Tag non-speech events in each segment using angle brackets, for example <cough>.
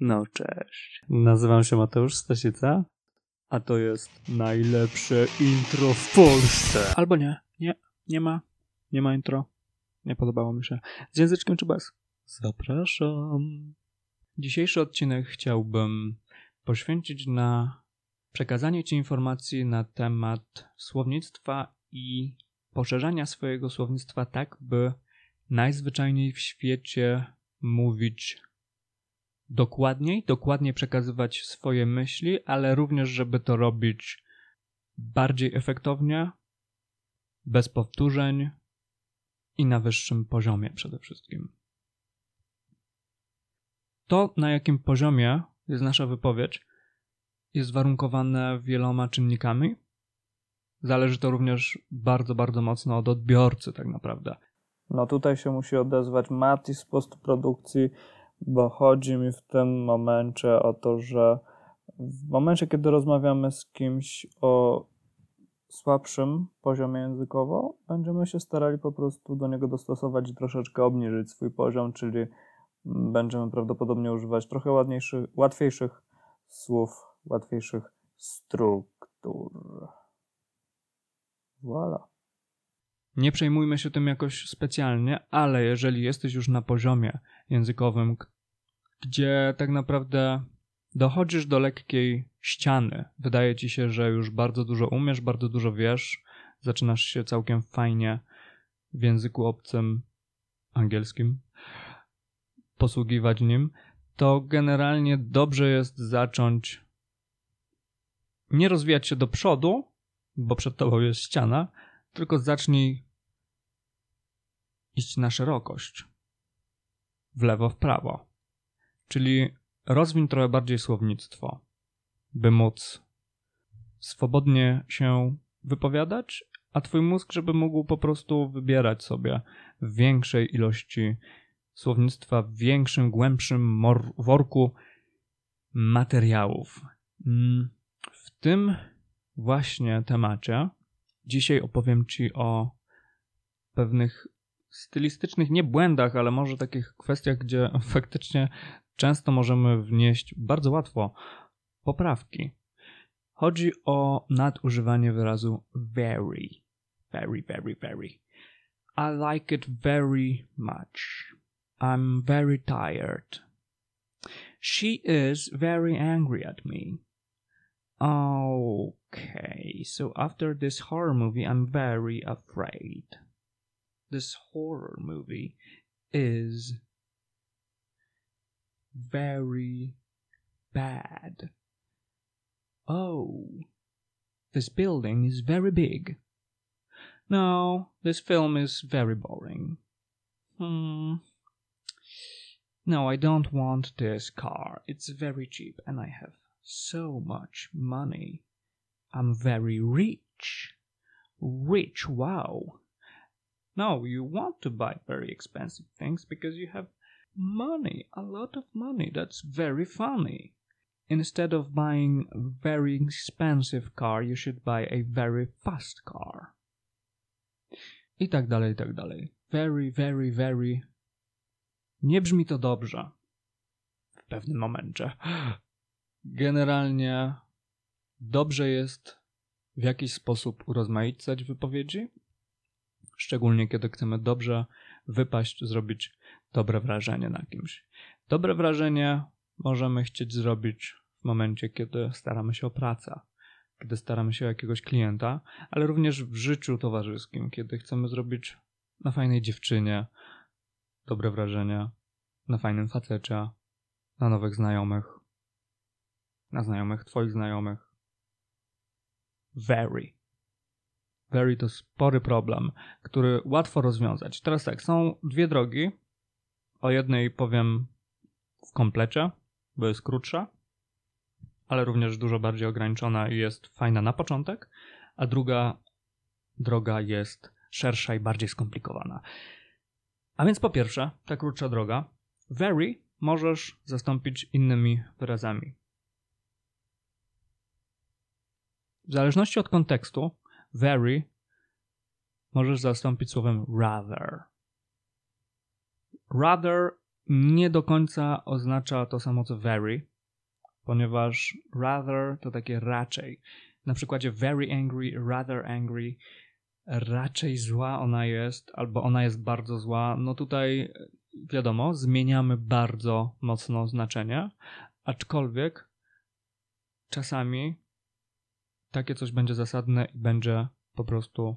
No cześć. Nazywam się Mateusz Stasica, a to jest najlepsze intro w Polsce. Albo nie, nie, nie ma, nie ma intro. Nie podobało mi się. Z języczkiem czy bez? Zapraszam. Dzisiejszy odcinek chciałbym poświęcić na przekazanie Ci informacji na temat słownictwa i poszerzania swojego słownictwa tak, by najzwyczajniej w świecie mówić dokładniej, dokładnie przekazywać swoje myśli, ale również, żeby to robić bardziej efektownie, bez powtórzeń i na wyższym poziomie przede wszystkim. To, na jakim poziomie jest nasza wypowiedź, jest warunkowane wieloma czynnikami. Zależy to również bardzo, bardzo mocno od odbiorcy, tak naprawdę. No tutaj się musi odezwać Mati z postprodukcji, bo chodzi mi w tym momencie o to, że w momencie, kiedy rozmawiamy z kimś o słabszym poziomie językowo, będziemy się starali po prostu do niego dostosować i troszeczkę obniżyć swój poziom, czyli będziemy prawdopodobnie używać trochę ładniejszych, łatwiejszych słów, łatwiejszych struktur. Voilà. Nie przejmujmy się tym jakoś specjalnie, ale jeżeli jesteś już na poziomie językowym, gdzie tak naprawdę dochodzisz do lekkiej ściany, wydaje ci się, że już bardzo dużo umiesz, bardzo dużo wiesz, zaczynasz się całkiem fajnie w języku obcym, angielskim, posługiwać nim, to generalnie dobrze jest zacząć nie rozwijać się do przodu, bo przed tobą jest ściana, tylko zacznij iść na szerokość. W lewo, w prawo. Czyli rozwin trochę bardziej słownictwo, by móc swobodnie się wypowiadać, a twój mózg, żeby mógł po prostu wybierać sobie w większej ilości słownictwa, w większym, głębszym worku materiałów. Mm, w tym właśnie temacie dzisiaj opowiem Ci o pewnych stylistycznych nie błędach, ale może takich kwestiach, gdzie <laughs> faktycznie często możemy wnieść bardzo łatwo poprawki. Chodzi o nadużywanie wyrazu very. Very, very, very. I like it very much. I'm very tired. She is very angry at me. Okay, so after this horror movie, I'm very afraid. This horror movie is very bad. Oh, this building is very big. No, this film is very boring. Hmm. No, I don't want this car. It's very cheap and I have so much money. I'm very rich. Rich, wow. No, you want to buy very expensive things because you have money, a lot of money. That's very funny. Instead of buying a very expensive car, you should buy a very fast car. I tak dalej, i tak dalej. Very, very, very. Nie brzmi to dobrze. W pewnym momencie. <gasps> Generalnie dobrze jest w jakiś sposób urozmaicać wypowiedzi, szczególnie kiedy chcemy dobrze wypaść, zrobić dobre wrażenie na kimś. Dobre wrażenie możemy chcieć zrobić w momencie, kiedy staramy się o pracę, kiedy staramy się o jakiegoś klienta, ale również w życiu towarzyskim, kiedy chcemy zrobić na fajnej dziewczynie dobre wrażenie, na fajnym facecie, na nowych znajomych na znajomych, twoich znajomych. Very. Very to spory problem, który łatwo rozwiązać. Teraz tak, są dwie drogi. O jednej powiem w komplecie, bo jest krótsza, ale również dużo bardziej ograniczona i jest fajna na początek, a druga droga jest szersza i bardziej skomplikowana. A więc po pierwsze, ta krótsza droga, very możesz zastąpić innymi wyrazami. W zależności od kontekstu, very możesz zastąpić słowem rather. Rather nie do końca oznacza to samo co very, ponieważ rather to takie raczej. Na przykładzie very angry, rather angry, raczej zła ona jest, albo ona jest bardzo zła. No tutaj wiadomo, zmieniamy bardzo mocno znaczenie, aczkolwiek czasami takie coś będzie zasadne i będzie po prostu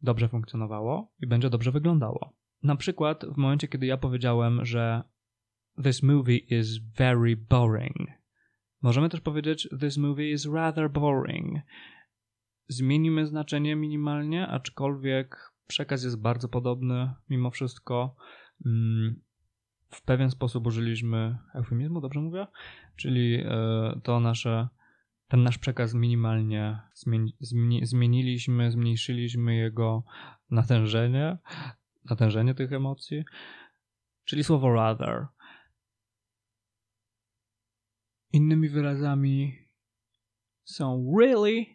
dobrze funkcjonowało i będzie dobrze wyglądało. Na przykład w momencie, kiedy ja powiedziałem, że this movie is very boring, możemy też powiedzieć this movie is rather boring. Zmienimy znaczenie minimalnie, aczkolwiek przekaz jest bardzo podobny mimo wszystko. Mm, w pewien sposób użyliśmy eufemizmu, dobrze mówię? Czyli e, to nasze ten nasz przekaz minimalnie zmieni, zmieni, zmieniliśmy, zmniejszyliśmy jego natężenie, natężenie tych emocji, czyli słowo rather. Innymi wyrazami są really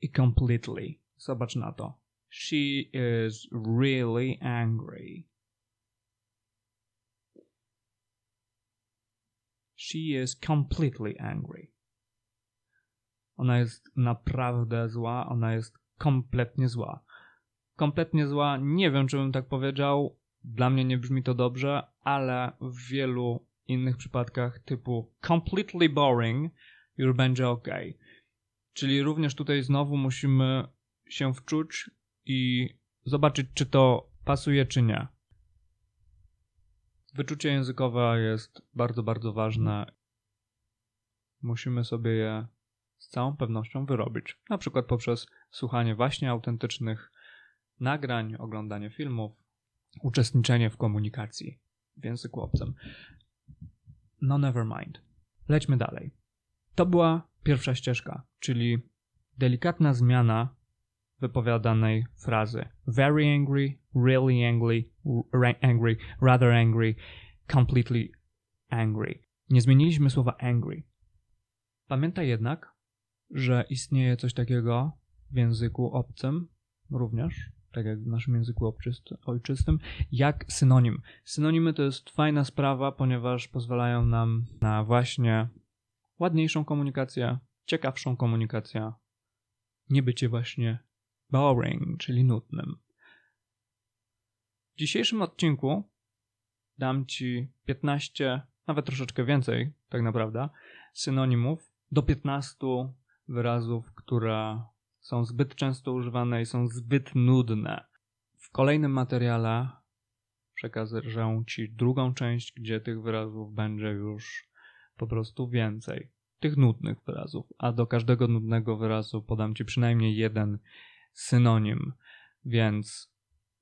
i completely. Zobacz na to. She is really angry. She is completely angry. Ona jest naprawdę zła, ona jest kompletnie zła. Kompletnie zła, nie wiem, czy bym tak powiedział. Dla mnie nie brzmi to dobrze, ale w wielu innych przypadkach typu completely boring już będzie ok. Czyli również tutaj znowu musimy się wczuć i zobaczyć, czy to pasuje, czy nie. Wyczucie językowe jest bardzo, bardzo ważne. Musimy sobie je z całą pewnością wyrobić. Na przykład poprzez słuchanie właśnie autentycznych nagrań, oglądanie filmów, uczestniczenie w komunikacji w języku obcym. No never mind. Lećmy dalej. To była pierwsza ścieżka, czyli delikatna zmiana wypowiadanej frazy. Very angry, really angry, angry, rather angry, completely angry. Nie zmieniliśmy słowa angry. Pamiętaj jednak, że istnieje coś takiego w języku obcym również, tak jak w naszym języku ojczystym, jak synonim. Synonimy to jest fajna sprawa, ponieważ pozwalają nam na właśnie ładniejszą komunikację, ciekawszą komunikację, nie bycie właśnie boring, czyli nudnym. W dzisiejszym odcinku dam Ci 15, nawet troszeczkę więcej, tak naprawdę, synonimów do 15 wyrazów, które są zbyt często używane i są zbyt nudne. W kolejnym materiale przekażę Ci drugą część, gdzie tych wyrazów będzie już po prostu więcej. Tych nudnych wyrazów, a do każdego nudnego wyrazu podam Ci przynajmniej jeden synonim. Więc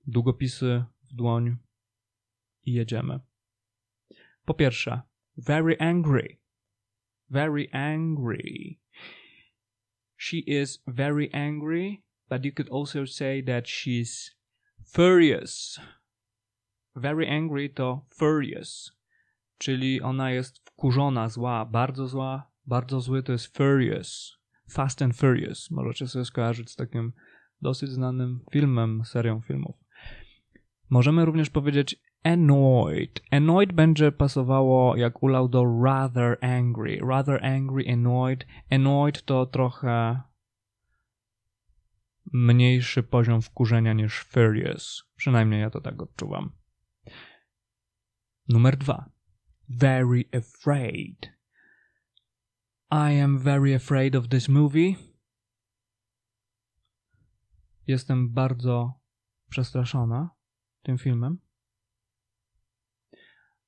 długopisy w dłoń i jedziemy. Po pierwsze, very angry. Very angry. She is very angry, but you could also say that she's furious. Very angry to furious, czyli ona jest wkurzona, zła, bardzo zła, bardzo zły to jest furious. Fast and Furious. Możecie sobie skojarzyć z takim dosyć znanym filmem, serią filmów. Możemy również powiedzieć annoyed. Annoyed będzie pasowało jak ulał do rather angry. Rather angry, annoyed. Annoyed to trochę mniejszy poziom wkurzenia niż furious. Przynajmniej ja to tak odczuwam. Numer dwa. Very afraid. I am very afraid of this movie. Jestem bardzo przestraszona tym filmem.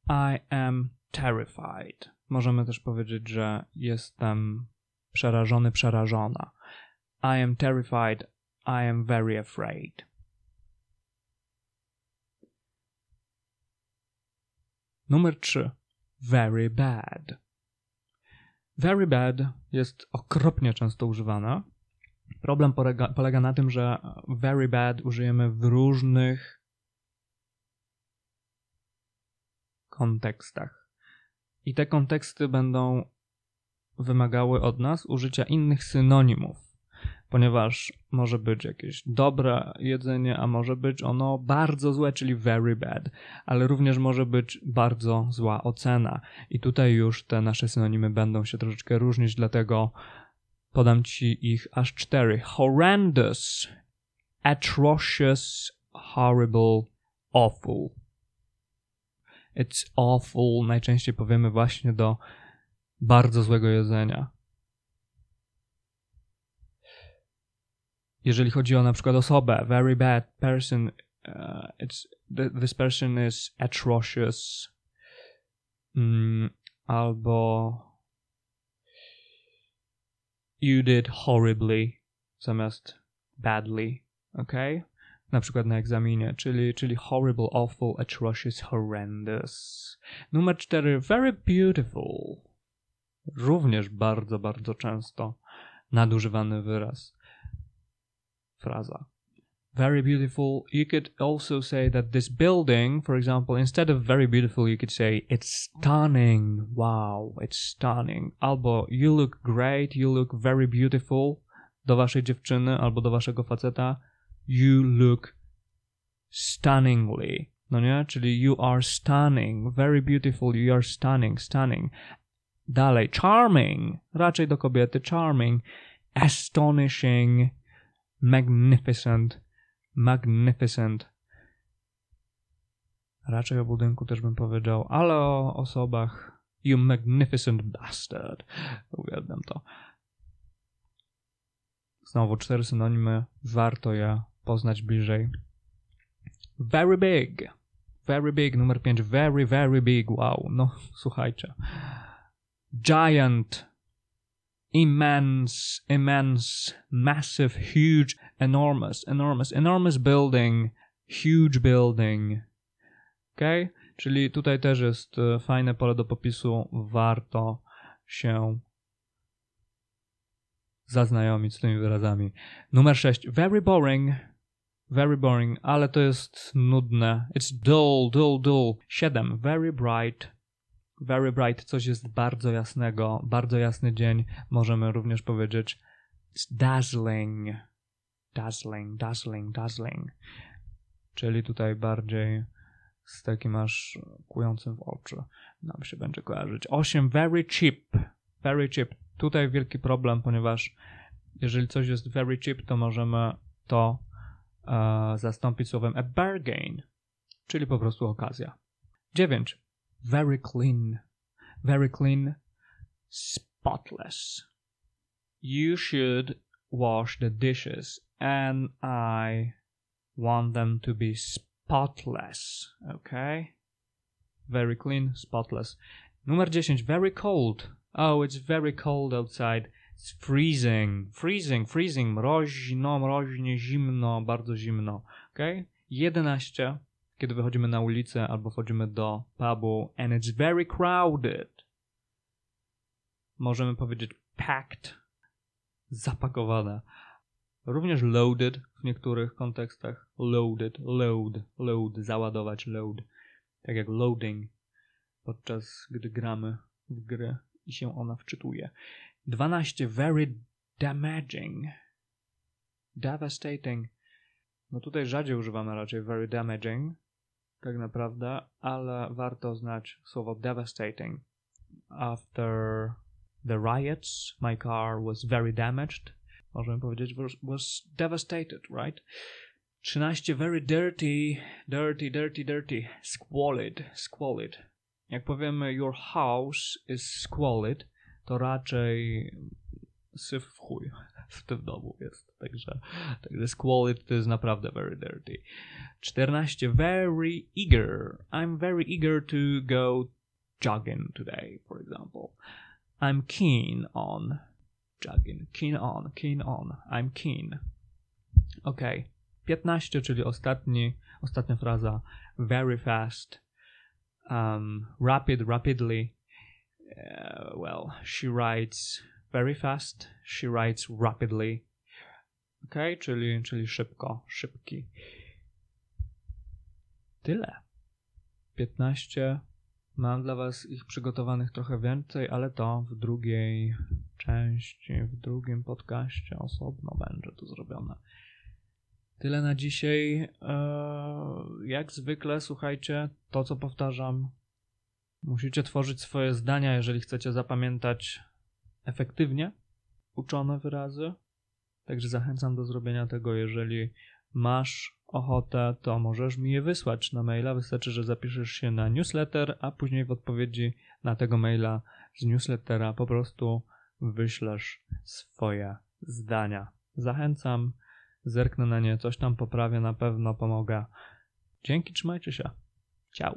I am terrified. Możemy też powiedzieć, że jestem przerażony, przerażona. I am terrified. I am very afraid. Numer 3. Very bad. Very bad jest okropnie często używana. Problem polega, polega na tym, że very bad użyjemy w różnych kontekstach. I te konteksty będą wymagały od nas użycia innych synonimów. ponieważ może być jakieś dobre jedzenie, a może być ono bardzo złe, czyli very bad, ale również może być bardzo zła ocena. I tutaj już te nasze synonimy będą się troszeczkę różnić, dlatego podam ci ich aż cztery. Horrendous, atrocious, horrible, awful. It's awful najczęściej powiemy właśnie do bardzo złego jedzenia. Jeżeli chodzi o na przykład osobę, very bad person, uh, it's this person is atrocious, mm, albo you did horribly zamiast badly, ok? Na przykład na egzaminie, czyli, czyli horrible, awful, atrocious, horrendous. Numer cztery, very beautiful również bardzo, bardzo często nadużywany wyraz, fraza. Very beautiful. You could also say that this building, for example, instead of very beautiful, you could say it's stunning. Wow, it's stunning. Albo you look great, you look very beautiful do waszej dziewczyny albo do waszego faceta. You look stunningly. No nie? Czyli you are stunning, very beautiful, you are stunning, stunning. Dalej, charming, raczej do kobiety, charming, astonishing, magnificent, magnificent. Raczej o budynku też bym powiedział, ale o osobach you magnificent bastard. Uwielbiam to. Znowu cztery synonimy, warto je poznać bliżej. Very big. Very big, numer pięć. Very, very big. Wow. No, słuchajcie giant, immense, immense, massive, huge, enormous, enormous, enormous building, huge building. Ok? Czyli tutaj też jest e, fajne pole do popisu. Warto się zaznajomić z tymi wyrazami. Numer 6. Very boring. Very boring, ale to jest nudne. It's dull, dull, dull. 7. Very bright. Very bright, coś jest bardzo jasnego, bardzo jasny dzień. Możemy również powiedzieć it's dazzling, dazzling, dazzling, dazzling. Czyli tutaj bardziej z takim aż kującym w oczy nam się będzie kojarzyć. 8. Very cheap, very cheap. Tutaj wielki problem, ponieważ jeżeli coś jest very cheap, to możemy to zastąpić słowem a bargain, czyli po prostu okazja. 9 very clean, very clean, spotless. You should wash the dishes, and I want them to be spotless. Okay? Very clean, spotless. Number 10, very cold. Oh, it's very cold outside. Freezing, freezing, freezing, mroźno, mroźnie, zimno, bardzo zimno. Okay? 11 kiedy wychodzimy na ulicę albo wchodzimy do pubu and it's very crowded. Możemy powiedzieć packed, zapakowana. Również loaded w niektórych kontekstach. Loaded, load, load, załadować, load. Tak jak loading, podczas gdy gramy w grę i się ona wczytuje. 12. Very damaging. Devastating. No tutaj rzadziej używamy raczej very damaging, tak naprawdę, ale warto znać słowo devastating. After the riots, my car was very damaged. Możemy powiedzieć, was, was devastated, right? 13. Very dirty, dirty, dirty, dirty. Squalid, squalid. Jak powiemy your house is squalid, to raczej syf w chuj <laughs> w tym domu jest. Także, także squalid to jest naprawdę very dirty. 14. Very eager. I'm very eager to go jogging today, for example. I'm keen on jogging. Keen on, keen on. I'm keen. Ok. 15, czyli ostatni, ostatnia fraza. Very fast. Um, rapid, rapidly. Uh, well, she writes very fast. She writes rapidly. Ok, czyli, czyli szybko, szybki. Tyle. 15 Mam dla Was ich przygotowanych trochę więcej, ale to w drugiej części, w drugim podcaście osobno będzie to zrobione. Tyle na dzisiaj. Eee, jak zwykle, słuchajcie, to co powtarzam, musicie tworzyć swoje zdania, jeżeli chcecie zapamiętać efektywnie uczone wyrazy. Także zachęcam do zrobienia tego, jeżeli masz ochotę, to możesz mi je wysłać na maila. Wystarczy, że zapiszesz się na newsletter, a później w odpowiedzi na tego maila z newslettera po prostu wyślesz swoje zdania. Zachęcam, zerknę na nie, coś tam poprawię, na pewno pomogę. Dzięki, trzymajcie się.